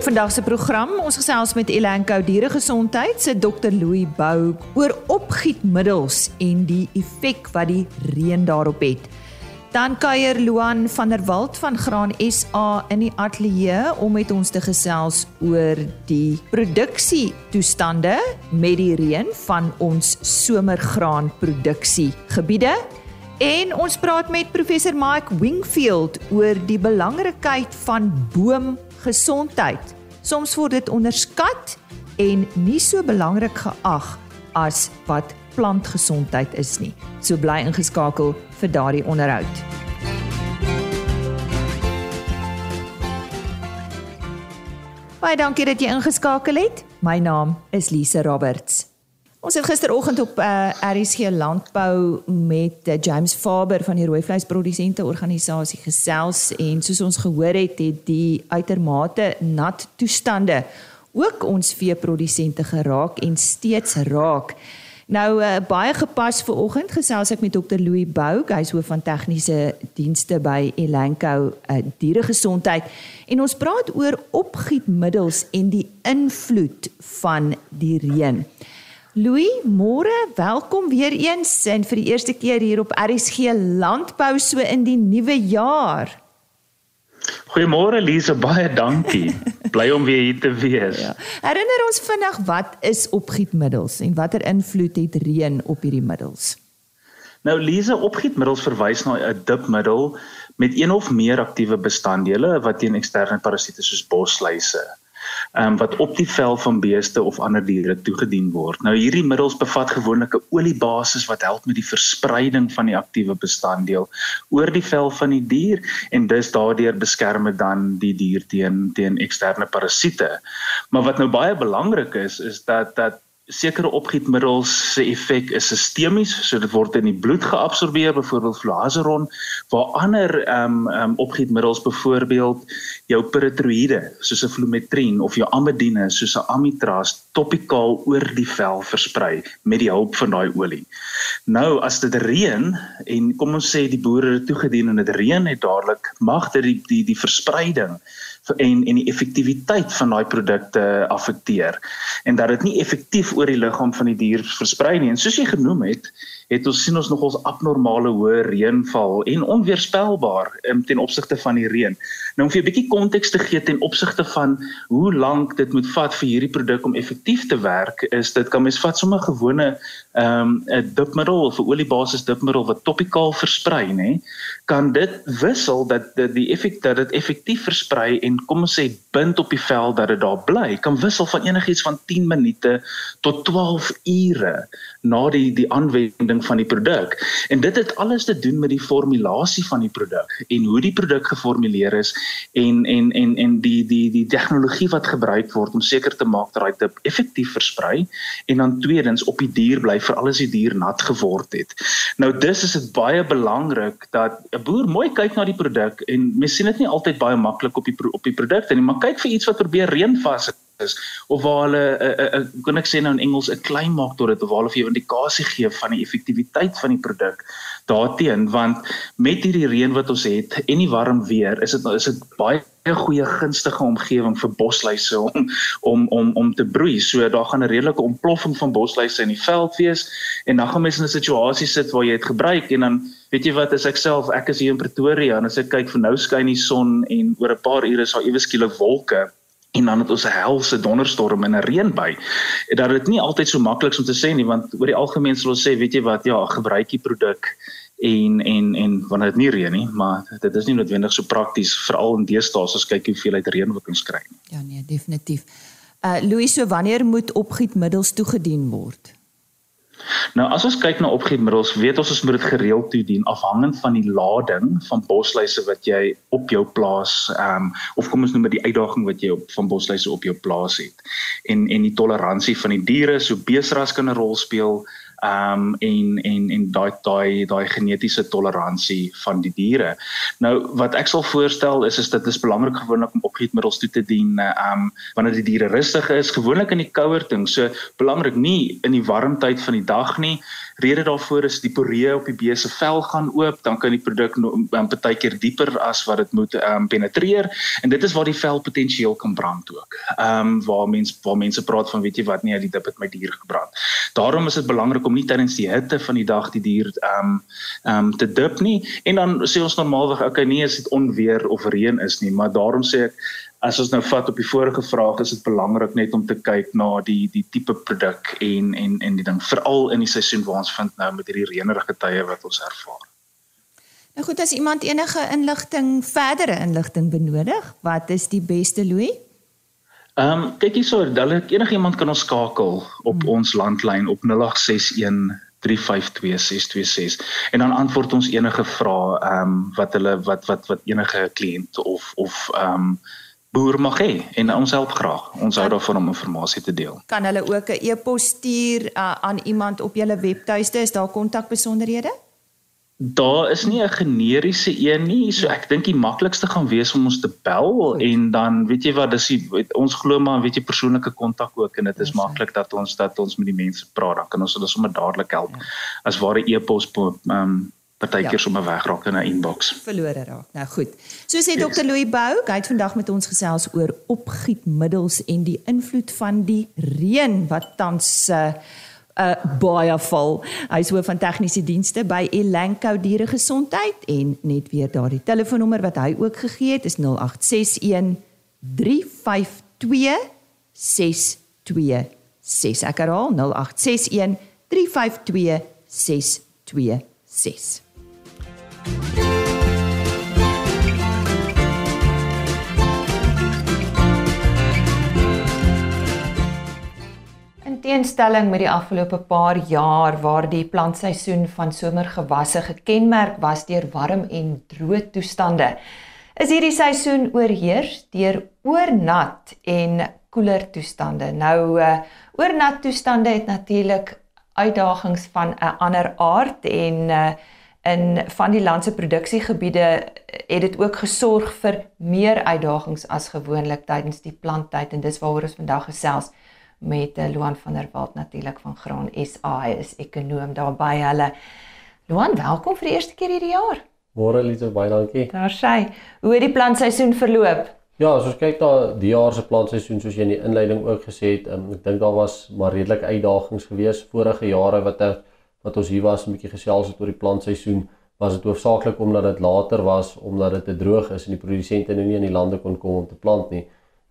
Op vandag se program, ons gesels met Elanco Dieregesondheid se Dr. Louis Bou oor opgietmiddels en die effek wat die reën daarop het. Dan kuier Luan van der Walt van Graan SA in die ateljee om met ons te gesels oor die produksietoestande met die reën van ons somergraanproduksie gebiede. En ons praat met professor Mike Wingfield oor die belangrikheid van boomgesondheid. Soms word dit onderskat en nie so belangrik geag as wat plantgesondheid is nie. So bly ingeskakel vir daardie onderhoud. Baie dankie dat jy ingeskakel het. My naam is Lise Roberts. Ons het gisteroggend op uh, eh, RSG Landbou met uh, James Faber van die Rooi Vleisprodusente Organisasie gesels en soos ons gehoor het, het die uitermate nat toestande ook ons veeprodusente geraak en steeds raak. Nou uh, baie gepas vir oggend gesels ek met Dr Louis Bou, hy's hoof van tegniese dienste by Elanco uh, dieregesondheid en ons praat oor opgietmiddels en die invloed van die reën. Louis, môre, welkom weer eens en vir die eerste keer hier op RSG Landbou so in die nuwe jaar. Goeiemôre Lise, baie dankie. Bly om weer hier te wees. Ja. Herinner ons vinnig wat is opgietmiddels en watter invloed het reën op hierdie middels? Nou Lise, opgietmiddels verwys na 'n dipmiddel met een of meer aktiewe bestanddele wat teen eksterne parasiete soos bosluise um, wat op die vel van beeste of ander diere toegedien word. Nou hierdie middels bevat gewoonlik 'n oliebasis wat help met die verspreiding van die aktiewe bestanddeel oor die vel van die dier en dus daardeur beskerm dit dan die dier teen teen eksterne parasiete. Maar wat nou baie belangrik is is dat dat sekere opgietmiddels se effek is sistemies, so dit word in die bloed geabsorbeer, byvoorbeeld fluazeron, waar ander ehm um, ehm um, opgietmiddels byvoorbeeld jou peritroïde, soos 'n flumetrien of jou amidine, soos 'n amitraz, topikaal oor die vel versprei met die hulp van daai olie. Nou as dit reën en kom ons sê die boere het toegedien en dit reën het dadelik, mag dit die die die verspreiding en en die effektiwiteit van daai produkte affekteer en dat dit nie effektief oor die liggaam van die dier versprei nie. En soos jy genoem het het ons sien ons nogals abnormale hoë reënval en onweerspelbaar um, ten opsigte van die reën. Nou om vir 'n bietjie konteks te gee ten opsigte van hoe lank dit moet vat vir hierdie produk om effektief te werk, is dit kan mens vat sommer gewone ehm um, 'n dipmiddel of 'n oliebasis dipmiddel wat topikaal versprei, nê, kan dit wissel dat dit die effek dat dit effektief versprei en kom ons sê bind op die vel dat dit daar bly, kan wissel van enigiets van 10 minute tot 12 ure na die die aanwending van die produk. En dit het alles te doen met die formulasie van die produk en hoe die produk geformuleer is en en en en die die die tegnologie wat gebruik word om seker te maak dat dit effektief versprei en dan tweedens op die dier bly vir alles die dier nat geword het. Nou dis is dit baie belangrik dat 'n boer mooi kyk na die produk en mens sien dit nie altyd baie maklik op die op die produkte nie, maar kyk vir iets wat probeer reënvas is of waar hulle 'n uh, uh, uh, kan ek sê nou in Engels 'n klein maak tot dit of waar hulle vir jou 'n indikasie gee van die effektiwiteit van die produk daarteen want met hierdie reën wat ons het en die warm weer is dit is dit baie 'n goeie gunstige omgewing vir bosluise om om om om te broei. So daar gaan 'n redelike ontploffing van bosluise in die veld wees en dan gaan mens in 'n situasie sit waar jy dit gebruik en dan weet jy wat as ek self ek is hier in Pretoria en as ek kyk vir nou skyn die son en oor 'n paar ure is daar ewe skielik wolke en dan het ons 'n helse donderstorm en 'n reënby. En dat dit nie altyd so maklik is om te sê nie want oor die algemeen sal ons sê weet jy wat ja, gebruik die produk en en en wanneer dit nie reën nie, maar dit is nie noodwendig so prakties veral in deesdae as kyk hoeveel uit reën wat ons kry nie. Ja nee, definitief. Uh Louis, so wanneer moet opgietmiddels toegedien word? Nou as ons kyk na opgietmiddels, weet ons ons moet dit gereeld toedien afhangend van die lading van bosluise wat jy op jou plaas ehm um, of kom ons noem dit die uitdaging wat jy op van bosluise op jou plaas het. En en die toleransie van die diere, so beesras kan 'n rol speel Ehm um, en en en daai daai daai genetiese toleransie van die diere. Nou wat ek sal voorstel is is dit is belangrik gewoonlik om opgietmiddels toe te dien ehm um, wanneer die diere rustig is, gewoonlik in die kouer ding. So belangrik nie in die warm tyd van die dag nie. Rede daarvoor is die poree op die bees se vel gaan oop, dan kan die produk um, partykeer dieper as wat dit moet ehm um, penetreer en dit is waar die vel potensieel kan brand ook. Ehm um, waar mense waar mense praat van weet jy wat nie, die dip het my dier gebrand. Daarom is dit belangrik om nie tydens die hitte van die dag die dier ehm um, ehm um, te dip nie en dan sê ons normaalweg okay nee as dit onweer of reën is nie, maar daarom sê ek As ons nou vat op die vorige vraag is dit belangrik net om te kyk na die die tipe produk en en en die ding veral in die seisoen waar ons vind nou met hierdie reënerige tye wat ons ervaar. Nou goed, as iemand enige inligting, verdere inligting benodig, wat is die beste Louis? Ehm um, kyk hierso, hulle enigiemand kan ons skakel op hmm. ons landlyn op 0861 352 en dan antwoord ons enige vrae ehm um, wat hulle wat wat wat enige kliënt of of ehm um, boer mag hê en ons help graag. Ons hou daarvan om inligting te deel. Kan hulle ook 'n e-pos stuur uh, aan iemand op julle webtuiste? Is daar kontakbesonderhede? Daar is nie 'n generiese een nie, so ek dink die maklikste gaan wees om ons te bel en dan weet jy wat, dis die, ons glo maar weet jy persoonlike kontak ook en dit is maklik dat ons dat ons met die mense praat, dan kan ons hulle sommer dadelik help. Ja. As ware e-pos ehm um, partykeer ja. sommer wegraak in 'n inbox. Verlore raak. Nou goed. So sê yes. Dr. Louis Bou, hy het vandag met ons gesels oor opgietmiddels en die invloed van die reën wat tans uh, uh baie val. Hy is hoof van tegniese dienste by Elanco Diere Gesondheid en net weer daardie telefoonnommer wat hy ook gegee het is 0861 352 626. Ek herhaal 0861 352 626. Teenstelling met die afgelope paar jaar waar die plantseisoen van somergewasse gekenmerk was deur warm en droë toestande, is hierdie seisoen oorheers deur oornat en koeler toestande. Nou uh, oornat toestande het natuurlik uitdagings van 'n ander aard en uh, in van die land se produksiegebiede het dit ook gesorg vir meer uitdagings as gewoonlik tydens die planttyd en dis waaroor ons vandag gesels met uh, Luan van der Walt natuurlik van Graan SA. Hy is ekonom daar by hulle. Luan, welkom vir die eerste keer hierdie jaar. Môre Elise, baie dankie. Daar sê, hoe het die plantseisoen verloop? Ja, as ons kyk na die jaar se plantseisoen soos jy in die inleiding ook gesê het, um, ek dink daar was maar redelik uitdagings geweest vorige jare wat er, wat ons hier was 'n bietjie gesels het oor die plantseisoen was dit hoofsaaklik omdat dit later was omdat dit te droog is en die produsente nou nie in die lande kon kom om te plant nie.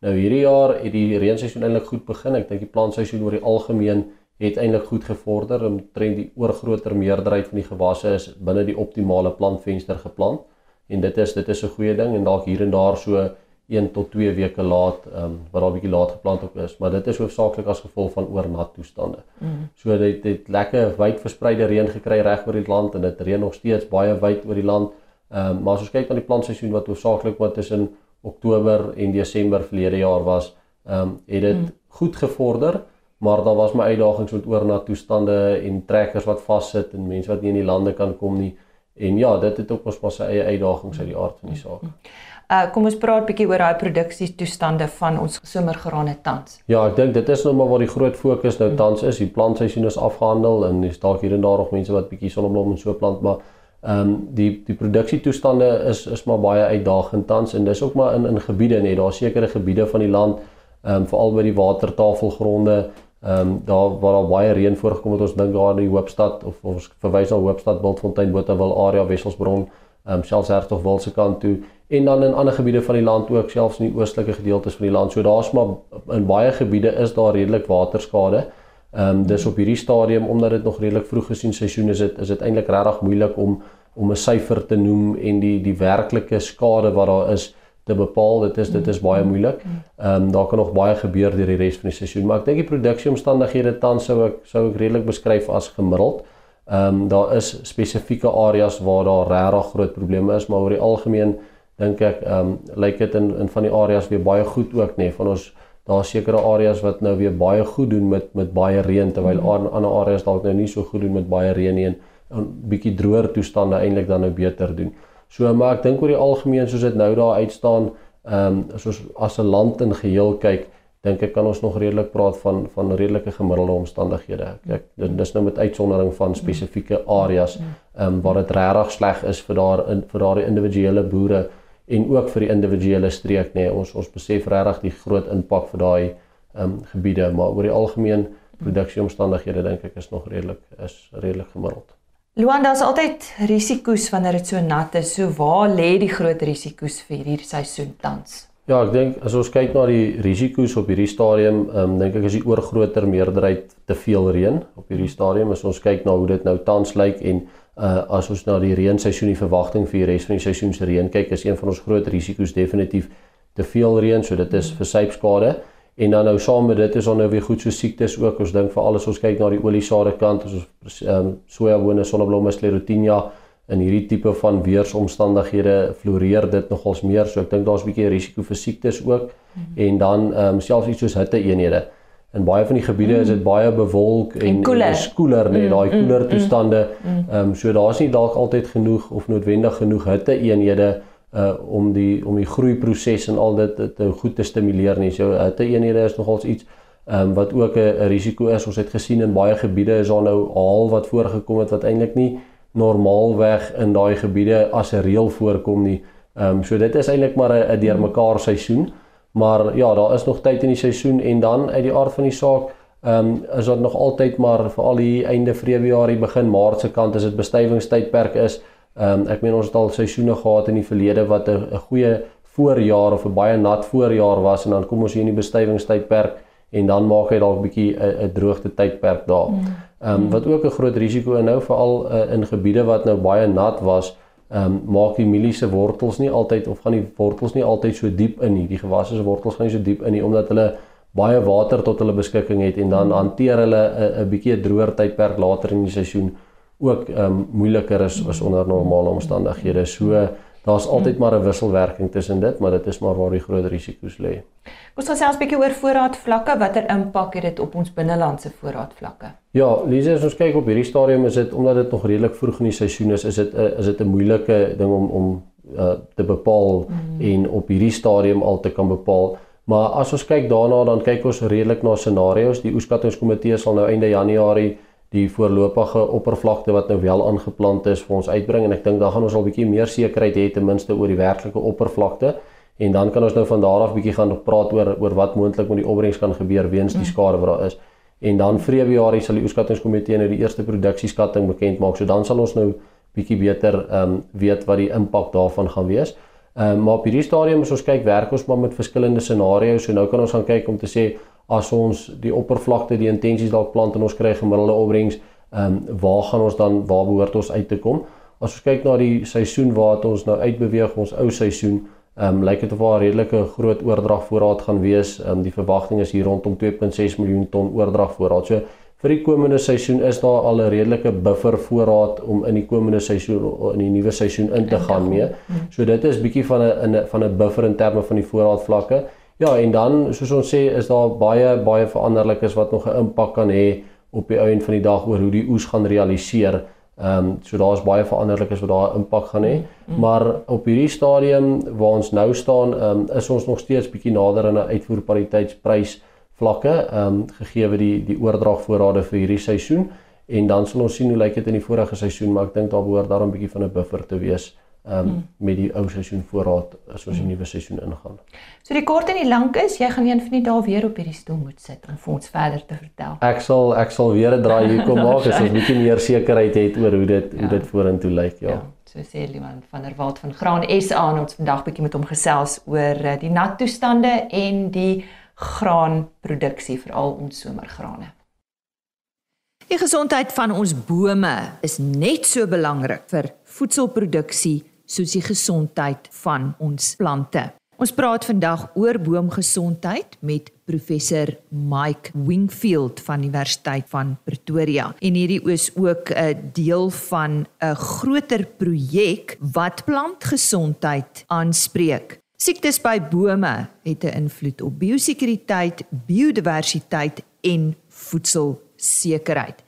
Nou hierdie jaar het die reenseisoen eintlik goed begin. Ek dink die plantseisoen oor die algemeen het eintlik goed gevorder. Omtrent die oorgrootste meerderheid van die gewasse is binne die optimale plantvenster geplant. En dit is dit is 'n goeie ding en dalk hier en daar so 1 tot 2 weke laat, ehm um, wat daar 'n bietjie laat geplant ook is, maar dit is hoofsaaklik as gevolg van oornat toestande. Mm. So dit het lekker wyd verspreide reën gekry reg oor die land en dit reën nog steeds baie wyd oor die land. Ehm um, maar as ons kyk na die plantseisoen wat hoofsaaklik wat tussen Oktober en Desember verlede jaar was, ehm um, het dit hmm. goed gevorder, maar daar was my uitdagings met oornat toestande en trekkers wat vassit en mense wat nie in die lande kan kom nie. En ja, dit het ook ons maar sy eie uitdagings uit die aard van die saak. Uh kom ons praat bietjie oor daai produksietoestande van ons somergrane tans. Ja, ek dink dit is nou maar waar die groot fokus nou tans is. Die plantseisoen is afgehandel en dis dalk hier en daar nog mense wat bietjie sonneblom en so plant, maar Ehm um, die die produksietoestande is is maar baie uitdagend tans en dis ook maar in in gebiede net. Daar sekere gebiede van die land ehm um, veral by die watertafelgronde ehm um, daar waar daar baie reën voorgekom het ons dink daar in die Hoopstad of ons verwys na Hoopstad Wildfontein Botawil area Wesselsbron ehm um, selfs Hertogwil se kant toe. En dan in ander gebiede van die land ook selfs in die oostelike gedeeltes van die land. So daar's maar in baie gebiede is daar redelik waterskade. Ehm um, dis op hierdie stadium omdat dit nog redelik vroeg gesien seisoen is dit is dit eintlik regtig moeilik om om 'n syfer te noem en die die werklike skade wat daar is te bepaal. Dit is dit is baie moeilik. Ehm um, daar kan nog baie gebeur deur die res van die seisoen, maar ek dink die produksieomstandighede tans sou ek sou ek redelik beskryf as gemiddeld. Ehm um, daar is spesifieke areas waar daar regtig groot probleme is, maar oor die algemeen dink ek ehm um, lyk dit in in van die areas weer baie goed ook nê nee, van ons daar sekere areas wat nou weer baie goed doen met met baie reën terwyl mm. ander areas dalk nou nie so goed doen met baie reën nie en 'n bietjie droër toestande eintlik dan nou beter doen. So maar ek dink oor die algemeen soos dit nou daar uitstaan, ehm um, soos as 'n land in geheel kyk, dink ek kan ons nog redelik praat van van redelike gemiddelde omstandighede. Ek dit dis nou met uitsondering van spesifieke areas ehm um, waar dit regtig sleg is vir daar in vir daardie individuele boere en ook vir die individuele streek nê. Nee, ons ons besef regtig die groot impak vir daai ehm um, gebiede, maar oor die algemeen produksieomstandighede dink ek is nog redelik is redelik gemiddeld. Luan, daar's altyd risiko's wanneer dit so nat is. So waar lê die groot risiko's vir hierdie seisoen tans? Ja, ek dink as ons kyk na die risiko's op hierdie stadium, ehm um, dink ek is die oorgroter meerderheid te veel reën op hierdie stadium. As ons kyk na hoe dit nou tans lyk en uh as ons na die reenseisoen die verwagting vir die res van die seisoen se reën kyk, is een van ons groot risiko's definitief te veel reën, so dit is vir sypskade. En dan nou saam met dit is daar nou weer goed so siektes ook. Ons dink vir alles ons kyk na die oliesade kant, as ons ehm um, sojabone, sonneblomme, sclerotinia in hierdie tipe van weeromstandighede floreer dit nogals meer. So ek dink daar's 'n bietjie risiko vir siektes ook. Mm -hmm. En dan ehm um, selfs iets soos hitte eenhede. In baie van die gebiede mm is dit baie bewolk en, en koeler, koeler nee, daai mm, koeler toestande. Ehm um, so daar's nie dalk altyd genoeg of noodwendig genoeg hitte eenhede uh om die om die groeiproses en al dit te goed te stimuleer nie. So hitte eenhede is nogals iets ehm um, wat ook 'n risiko is. Ons het gesien in baie gebiede is daar nou haal wat voorgekom het wat eintlik nie normaalweg in daai gebiede as 'n reël voorkom nie. Ehm um, so dit is eintlik maar 'n deurmekaar seisoen. Maar ja, daar is nog tyd in die seisoen en dan uit die aard van die saak ehm um, is dit nog altyd maar vir al die einde Februarie begin Maart se kant as dit bestuivingstydperk is. Ehm um, ek meen ons het al seisoene gehad in die verlede wat 'n goeie voorjaar of 'n baie nat voorjaar was en dan kom ons hier in die bestuivingstydperk en dan maak hy dalk 'n bietjie 'n droogte tydperk daar. Mm. Ehm um, wat ook 'n groot risiko en nou veral uh, in gebiede wat nou baie nat was, ehm um, maak die mielie se wortels nie altyd of gaan die wortels nie altyd so diep in nie. Die gewasse se wortels gaan nie so diep in nie omdat hulle baie water tot hulle beskikking het en dan mm. hanteer hulle 'n 'n bietjie 'n droër tydperk later in die seisoen ook ehm um, moeiliker is as onder normale omstandighede. So daar's altyd maar 'n wisselwerking tussen dit, maar dit is maar waar die groot risiko's lê. Ons gaan selfs 'n bietjie oor voorraadvlakke, watter impak het dit op ons binnelandse voorraadvlakke? Ja, Lise, as ons kyk op hierdie stadium is dit omdat dit nog redelik vroeg in die seisoen is, is dit is dit 'n moeilike ding om om uh, te bepaal mm. en op hierdie stadium al te kan bepaal. Maar as ons kyk daarna, dan kyk ons redelik na scenario's. Die oeskattingskomitee sal nou einde Januarie die voorlopige oppervlakte wat nou wel aangeplant is vir ons uitbring en ek dink dan gaan ons al bietjie meer sekerheid hê ten minste oor die werklike oppervlakte en dan kan ons nou van daar af bietjie gaan praat oor oor wat moontlik met die opbrengs kan gebeur weens die mm. skade wat daar is. En dan Februarie sal die oeskattingskomitee nou die eerste produksieskatting bekend maak. So dan sal ons nou bietjie beter ehm um, weet wat die impak daarvan gaan wees. Ehm um, maar op hierdie stadium as ons kyk werk ons maar met verskillende scenario's. So nou kan ons gaan kyk om te sê as ons die oppervlakte die intensies dalk plant en ons kry gemiddelde opbrengs, ehm um, waar gaan ons dan waar behoort ons uit te kom? As ons kyk na die seisoen waar ons nou uitbeweeg, ons ou seisoen, ehm um, lyk dit of daar 'n redelike groot oordragvoorraad gaan wees. Ehm um, die verwagting is hier rondom 2.6 miljoen ton oordragvoorraad. So vir die komende seisoen is daar al 'n redelike buffer voorraad om in die komende seisoen in die nuwe seisoen in te gaan mee. Hmm. So dit is bietjie van 'n van 'n buffer in terme van die voorraadvlakke. Ja, en dan soos ons sê, is daar baie baie veranderlikes wat nog 'n impak kan hê op die einde van die dag oor hoe die oes gaan realiseer. Ehm um, so daar's baie veranderlikes wat daar 'n impak gaan hê. Mm. Maar op hierdie stadium waar ons nou staan, ehm um, is ons nog steeds bietjie nader aan 'n uitvoerpariteitsprys vlakke, ehm um, gegee die die oordragvoorrade vir hierdie seisoen en dan sal ons sien hoe lyk dit in die vorige seisoen, maar ek dink daar behoort daar 'n bietjie van 'n buffer te wees um, hmm. met die ou seisoen voorraad as ons die hmm. nuwe seisoen ingaan. So die kort en die lank is, jy gaan een van die dae weer op hierdie stoel moet sit om vir ons verder te vertel. Ek sal ek sal weer 'n draai hier kom maak as ons bietjie meer sekerheid het oor hoe dit ja. hoe dit vorentoe lyk, ja. ja. So sê iemand van der Walt van Graan SA en ons vandag bietjie met hom gesels oor eh, die nat toestande en die graanproduksie veral ons somergrane. Die gesondheid van ons bome is net so belangrik vir voedselproduksie soos die gesondheid van ons plante. Ons praat vandag oor boomgesondheid met professor Mike Wingfield van Universiteit van Pretoria. En hierdie is ook 'n deel van 'n groter projek wat plantgesondheid aanspreek. Siektes by bome het 'n invloed op biosekuriteit, biodiversiteit en voedselsekerheid.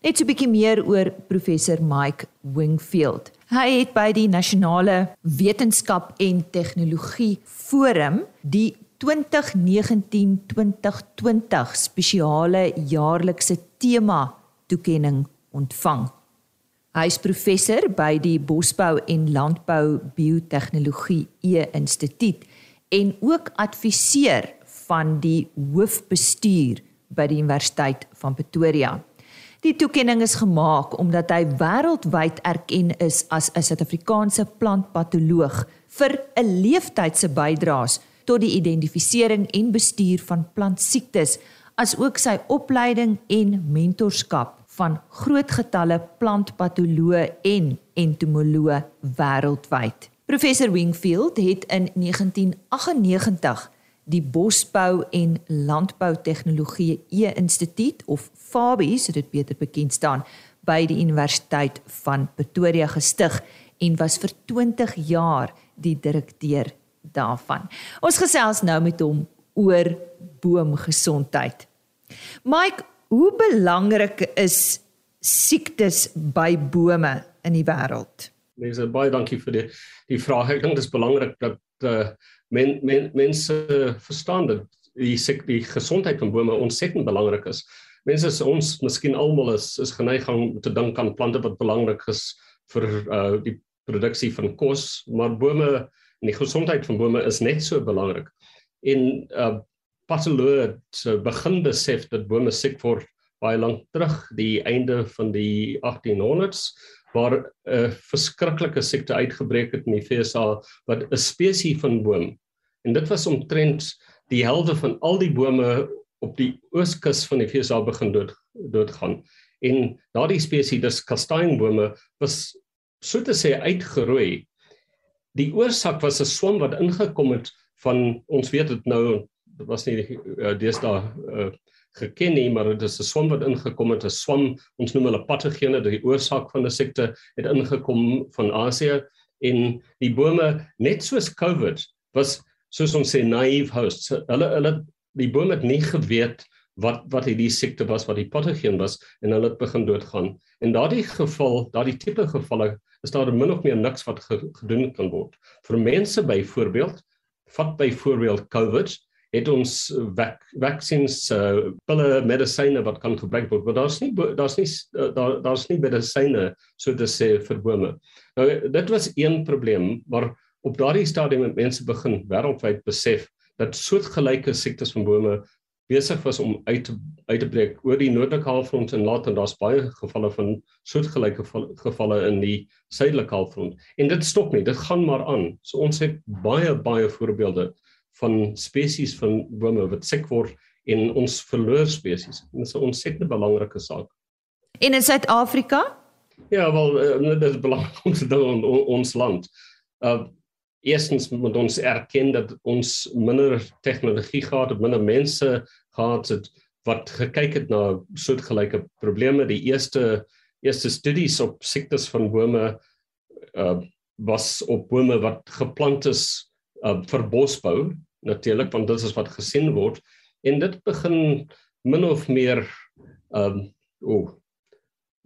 Net so 'n bietjie meer oor professor Mike Wingfield. Hy het by die Nasionale Wetenskap en Tegnologie Forum die 2019-2020 spesiale jaarlikse tema toekenning ontvang. Hy is professor by die Bosbou en Landbou Biotehnologie E-instituut en ook adviseur van die hoofbestuur by die Universiteit van Pretoria. Die toekenning is gemaak omdat hy wêreldwyd erken is as 'n Suid-Afrikaanse plantpatoloog vir 'n leeftydse bydraes tot die identifisering en bestuur van plantsiektes, asook sy opleiding en mentorskap van groot getalle plantpatoloë en entomoloë wêreldwyd. Professor Wingfield het in 1998 die Bosbou en Landbou Tegnologie E-instituut of FABI, so dit beter bekend staan, by die Universiteit van Pretoria gestig en was vir 20 jaar die direkteur daarvan. Ons gesels nou met hom oor boomgesondheid. Mike, Hoe belangrik is siektes by bome in die wêreld? Mense baie dankie vir die die vraag. Ek dink dit is belangrik dat uh, men, men mense verstaan dat die siek die gesondheid van bome ontsettend belangrik is. Mense is ons miskien almal is is geneig om te dink aan plante wat belangrik is vir uh, die produksie van kos, maar bome en die gesondheid van bome is net so belangrik. En uh, patoloog se begin besef dat bome siek word baie lank terug die einde van die 1800s waar 'n verskriklike siekte uitgebreek het in die VSA wat 'n spesies van boom en dit was omtrent die helfte van al die bome op die ooskus van die VSA begin dood doodgaan. En daardie spesies dis kastanjebome was so te sê uitgeroei. Die oorsaak was 'n swam wat ingekom het van ons weet dit nou dit was nie uh, deesdae uh, geken nie maar dit is 'n swam wat ingekom het 'n swam ons noem hulle patogene die oorsaak van die siekte het ingekom van Asië en die bome net soos COVID was soos ons sê naive hosts. Hulle hulle die bome het nie geweet wat wat hierdie siekte was wat die patogen was en hulle het begin doodgaan. En daardie geval daardie tipe gevalle is daar min of meer niks wat gedoen kan word. Vir mense byvoorbeeld vat byvoorbeeld COVID het ons vaksins uh, pille medisyne wat kan gebruik word maar daar's nie daar's nie uh, daar daar's nie medisyne so te sê vir bome. Nou dit was een probleem maar op daardie stadium het mense begin wêreldwyd besef dat soortgelyke siektes van bome besig was om uit te uit te breek oor die noordelike halfrond en later daar's baie gevalle van soortgelyke gevalle in die suidelike halfrond en dit stop nie dit gaan maar aan so ons het baie baie voorbeelde van spesies van bome wat siek word en ons verloor spesies. Dit is 'n ontsettend belangrike saak. En in Suid-Afrika? Ja, wel uh, dit is belangrik doen in ons land. Uh eerstens moet ons erken dat ons minder tegnologie gehad het, minder mense gehad het wat gekyk het na soortgelyke probleme. Die eerste eerste studies op siektes van bome uh was op bome wat geplant is uh, vir bosbou natuurlik want dit is wat gesien word. En dit begin min of meer ehm um, o oh,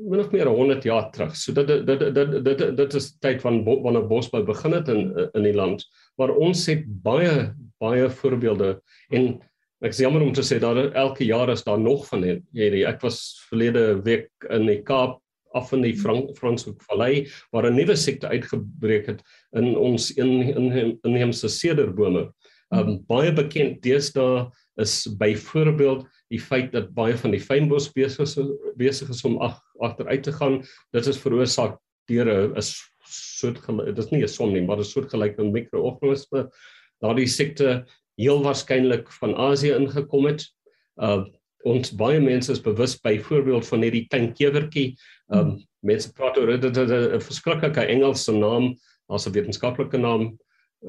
min of meer 100 jaar terug. So dit dit dit dit dit is tyd van wanneer bosbou begin het in in die land waar ons het baie baie voorbeelde. En ek is jammer om te sê daar elke jaar is daar nog van hierdie. Ek was verlede week in die Kaap af in die Franshoek Vallei waar 'n nuwe siekte uitgebreek het in ons inheemse sederbome. Um baie bekend deesdae is byvoorbeeld die feit dat baie van die fynbos besig is besig is om ag agteruit te gaan. Dit is veroorsaak deur 'n soort dit is nie 'n son nie, maar 'n soort gelyke mikroorganisme. Daardie siekte heel waarskynlik van Asië ingekom het. Uh ons baie mense is bewus byvoorbeeld van hierdie klein Um mense praat oor dit 'n verskriklike Engelse naam, daar's 'n wetenskaplike naam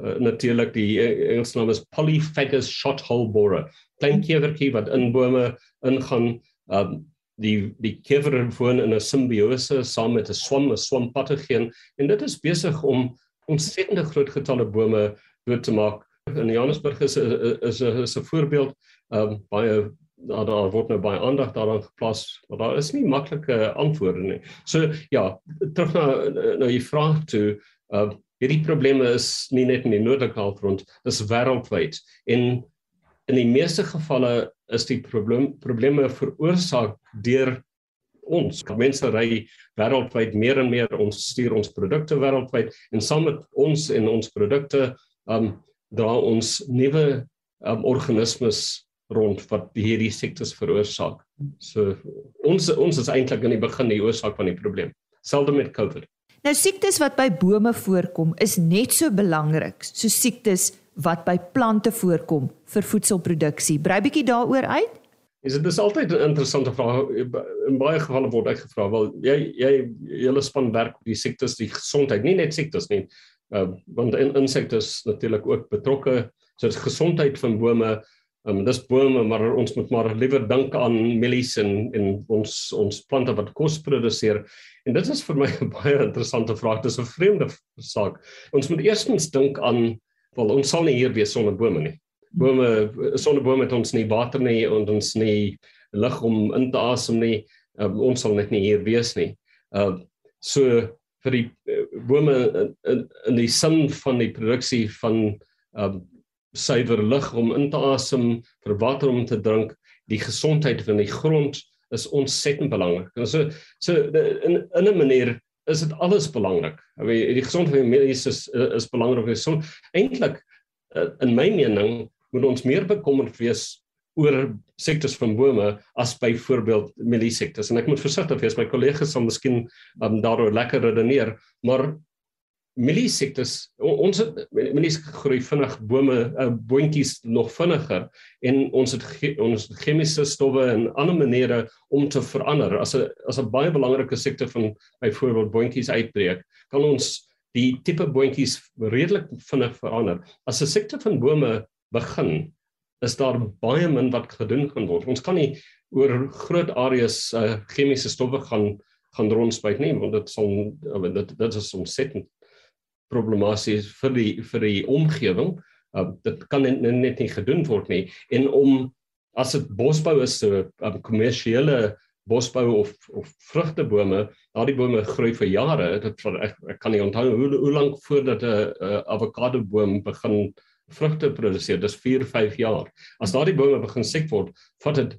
uh, natuurlik die e-, Engelse naam is Polyphagus shothole borer. Klein kevertjie wat in bome ingaan. Um die die kever woon in 'n simbiose saam met 'n swam, 'n swampatogen en dit is besig om ontsettende groot getalle bome dood te maak. In Johannesburg is is is 'n voorbeeld um baie daar daar word nou baie aandag daaraan geplaas, maar daar is nie maklike antwoorde nie. So ja, terug na nou jy vra toe, uh hierdie probleme is nie net in die noordelike halfrond, dis wêreldwyd. En in die meeste gevalle is die probleem probleme veroorsaak deur ons. Mense ry wêreldwyd meer en meer ons stuur ons produkte wêreldwyd en saam met ons en ons produkte um dra ons nuwe um, organismes rond wat hierdie siektes veroorsaak. So ons ons is eintlik in die begin die oorsaak van die probleem. Selde met COVID. Nou siektes wat by bome voorkom is net so belangrik so siektes wat by plante voorkom vir voedselproduksie. Brei bietjie daaroor uit. Is dit is altyd 'n interessante vraag. In baie gevalle word ek gevra, wel jy jy julle span werk op die siektes, die gesondheid, nie net siektes nie. Uh, want in insekte is natuurlik ook betrokke. So die gesondheid van bome Um, dis bome maar ons moet maar liewer dink aan mielies en en ons ons plante wat kos produseer. En dit is vir my 'n baie interessante vraag. Dis 'n vreemde saak. Ons moet eerstens dink aan wel ons sal nie hier wees sonder bome nie. Bome sonder bome het ons nie water nie en ons nie lug om in te asem nie. Um, ons sal net nie hier wees nie. Uh so vir die uh, bome in, in, in die sin van die produksie van um suiwer lug om in te asem, vir water om te drink, die gesondheid van die grond is ontsettend belangrik. En so so in in 'n manier is dit alles belangrik. Die gesondheid van mense is is belangrik. So eintlik eh, in my mening moet ons meer bekommerd wees oor siektes van bome as byvoorbeeld mieliesektes. En ek moet versigtig wees, my kollegas sal miskien um, daaroor lekker redeneer, maar mieliesiektes ons mielies groei vinnig bome uh, boontjies nog vinniger en ons het ons chemiese stowwe en ander maniere om te verander. As 'n as 'n baie belangrike siekte van byvoorbeeld boontjies uitbreek kan ons die tipe boontjies redelik vinnig verander. As 'n siekte van bome begin is daar baie min wat gedoen kan word. Ons kan nie oor groot areas uh, chemiese stowwe gaan gaan rondspuit nie want dit sal dit dit is ontsettend problematies vir die vir die omgewing. Uh, dit kan net, net nie gedoen word nie en om as dit bosbou is so um, kommersiële bosbou of of vrugtebome, daardie bome groei vir jare. Dit ek, ek kan nie onthou hoe hoe lank voordat 'n avokado boom begin vrugte produseer. Dis 4, 5 jaar. As daardie bome begin siek word, vat dit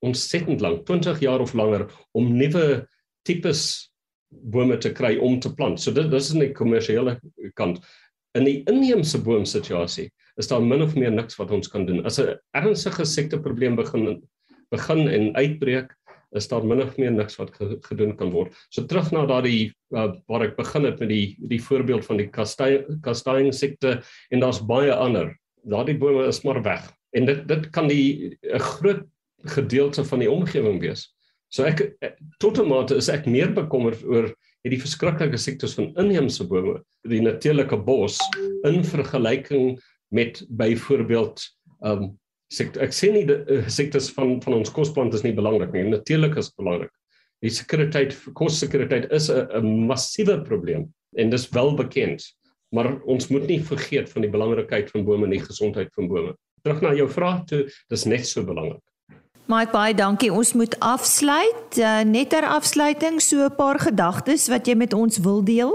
ontsettend lank, 20 jaar of langer om nuwe tipes bome te kry om te plant. So dit dis in die kommersiële kant. In die inheemse boomsituasie is daar min of meer niks wat ons kan doen. As 'n ernstige siekteprobleem begin begin en uitbreek, is daar min of meer niks wat gedoen kan word. So terug na daardie uh, waar ek begin het met die die voorbeeld van die kastanjing siekte en daar's baie ander. Daardie bome is maar weg. En dit dit kan die 'n groot gedeelte van die omgewing wees. So ek tot 'n mate is ek meer bekommerd oor hierdie verskriklike siektes van inheemse bome, die natuurlike bos in vergelyking met byvoorbeeld um siekte. Ek sê nie die uh, siektes van van ons kosplante is nie belangrik nie, natuurlik is belangrik. Die sekuriteit, kossekuriteit is 'n massiewe probleem en dis wel bekend. Maar ons moet nie vergeet van die belangrikheid van bome en die gesondheid van bome. Terug na jou vraag toe, dis net so belangrik. Mike baie dankie. Ons moet afsluit. Uh, net ter afsluiting so 'n paar gedagtes wat jy met ons wil deel.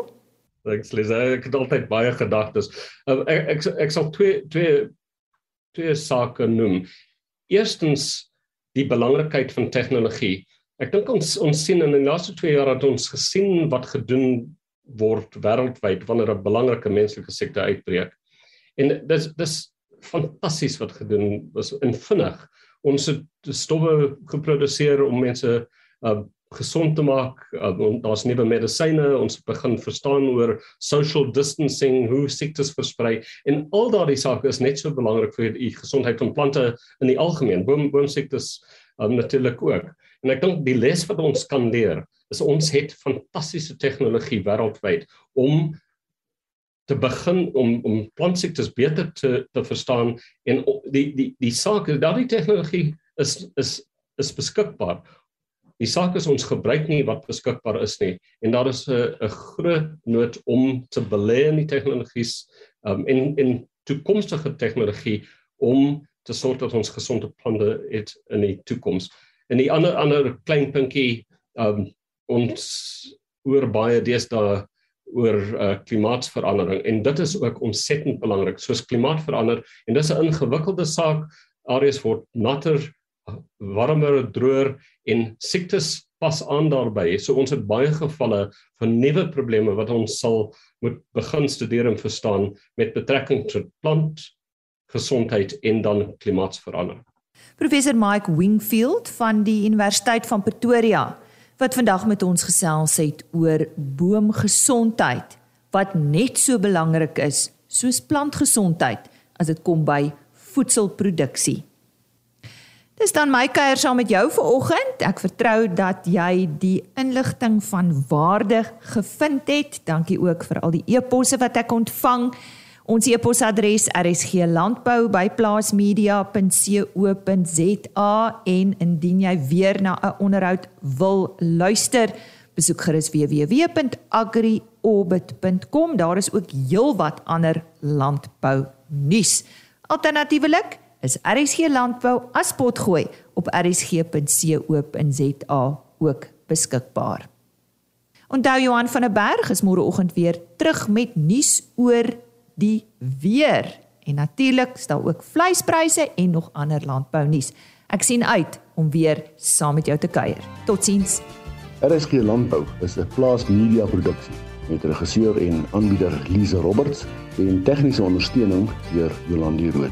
Ek sê ek het altyd baie gedagtes. Uh, ek, ek ek sal twee twee twee sake noem. Eerstens die belangrikheid van tegnologie. Ek dink ons ons sien in die laaste 2 jaar dat ons gesien wat gedoen word wêreldwyd wanneer 'n belangrike menslike siekte uitbreek. En dis dis fantasties wat gedoen was in vinnig ons het stowwe geproduseer om mense uh, gesond te maak. Uh, Daar's nuwe medisyne. Ons begin verstaan oor social distancing, hoe siektes versprei en al daardie sake is net so belangrik vir die gesondheid van plante in die algemeen. Boom boomsiektes um, natuurlik ook. En ek dink die les wat ons kan leer is ons het fantastiese tegnologie wêreldwyd om te begin om om plantsiektes beter te te verstaan en die die die saak is dat die tegnologie is is is beskikbaar. Die saak is ons gebruik nie wat beskikbaar is nie en daar is 'n 'n groot nood om te belê in die tegnologies um, en en toekomstige tegnologie om te sorg dat ons gesonde plante het in die toekoms. En die ander ander klein puntjie um ons oor baie deesdae oor uh, klimaatsverandering en dit is ook ontsettend belangrik. Soos klimaat verander en dis 'n ingewikkelde saak. Areas word natter, warmer, droër en siektes pas aan daarbey. So ons het baie gevalle van nuwe probleme wat ons sal moet begin studeer en verstaan met betrekking tot plant gesondheid en dan klimaatsverandering. Professor Mike Wingfield van die Universiteit van Pretoria wat vandag met ons gesels het oor boomgesondheid wat net so belangrik is soos plantgesondheid as dit kom by voedselproduksie. Dis dan my kuier saam met jou vanoggend. Ek vertrou dat jy die inligting van waarde gevind het. Dankie ook vir al die e-posse wat ek ontvang. Ons e-posadres rsglandbou@plaasmedia.co.za en indien jy weer na 'n onderhoud wil luister, besoek gerus www.agriorbit.com. Daar is ook heelwat ander landbou nuus. Alternatiefelik is RSG Landbou as potgooi op rsg.co.za ook beskikbaar. Onthou Johan van der Berg is môreoggend weer terug met nuus oor die weer. En natuurlik staan ook vleispryse en nog ander landbou nuus. Ek sien uit om weer saam met jou te kuier. Totsiens. RSG Landbou is 'n plaas media produksie met regisseur en aanbieder Lize Roberts en tegniese ondersteuning deur Jolande Rooi.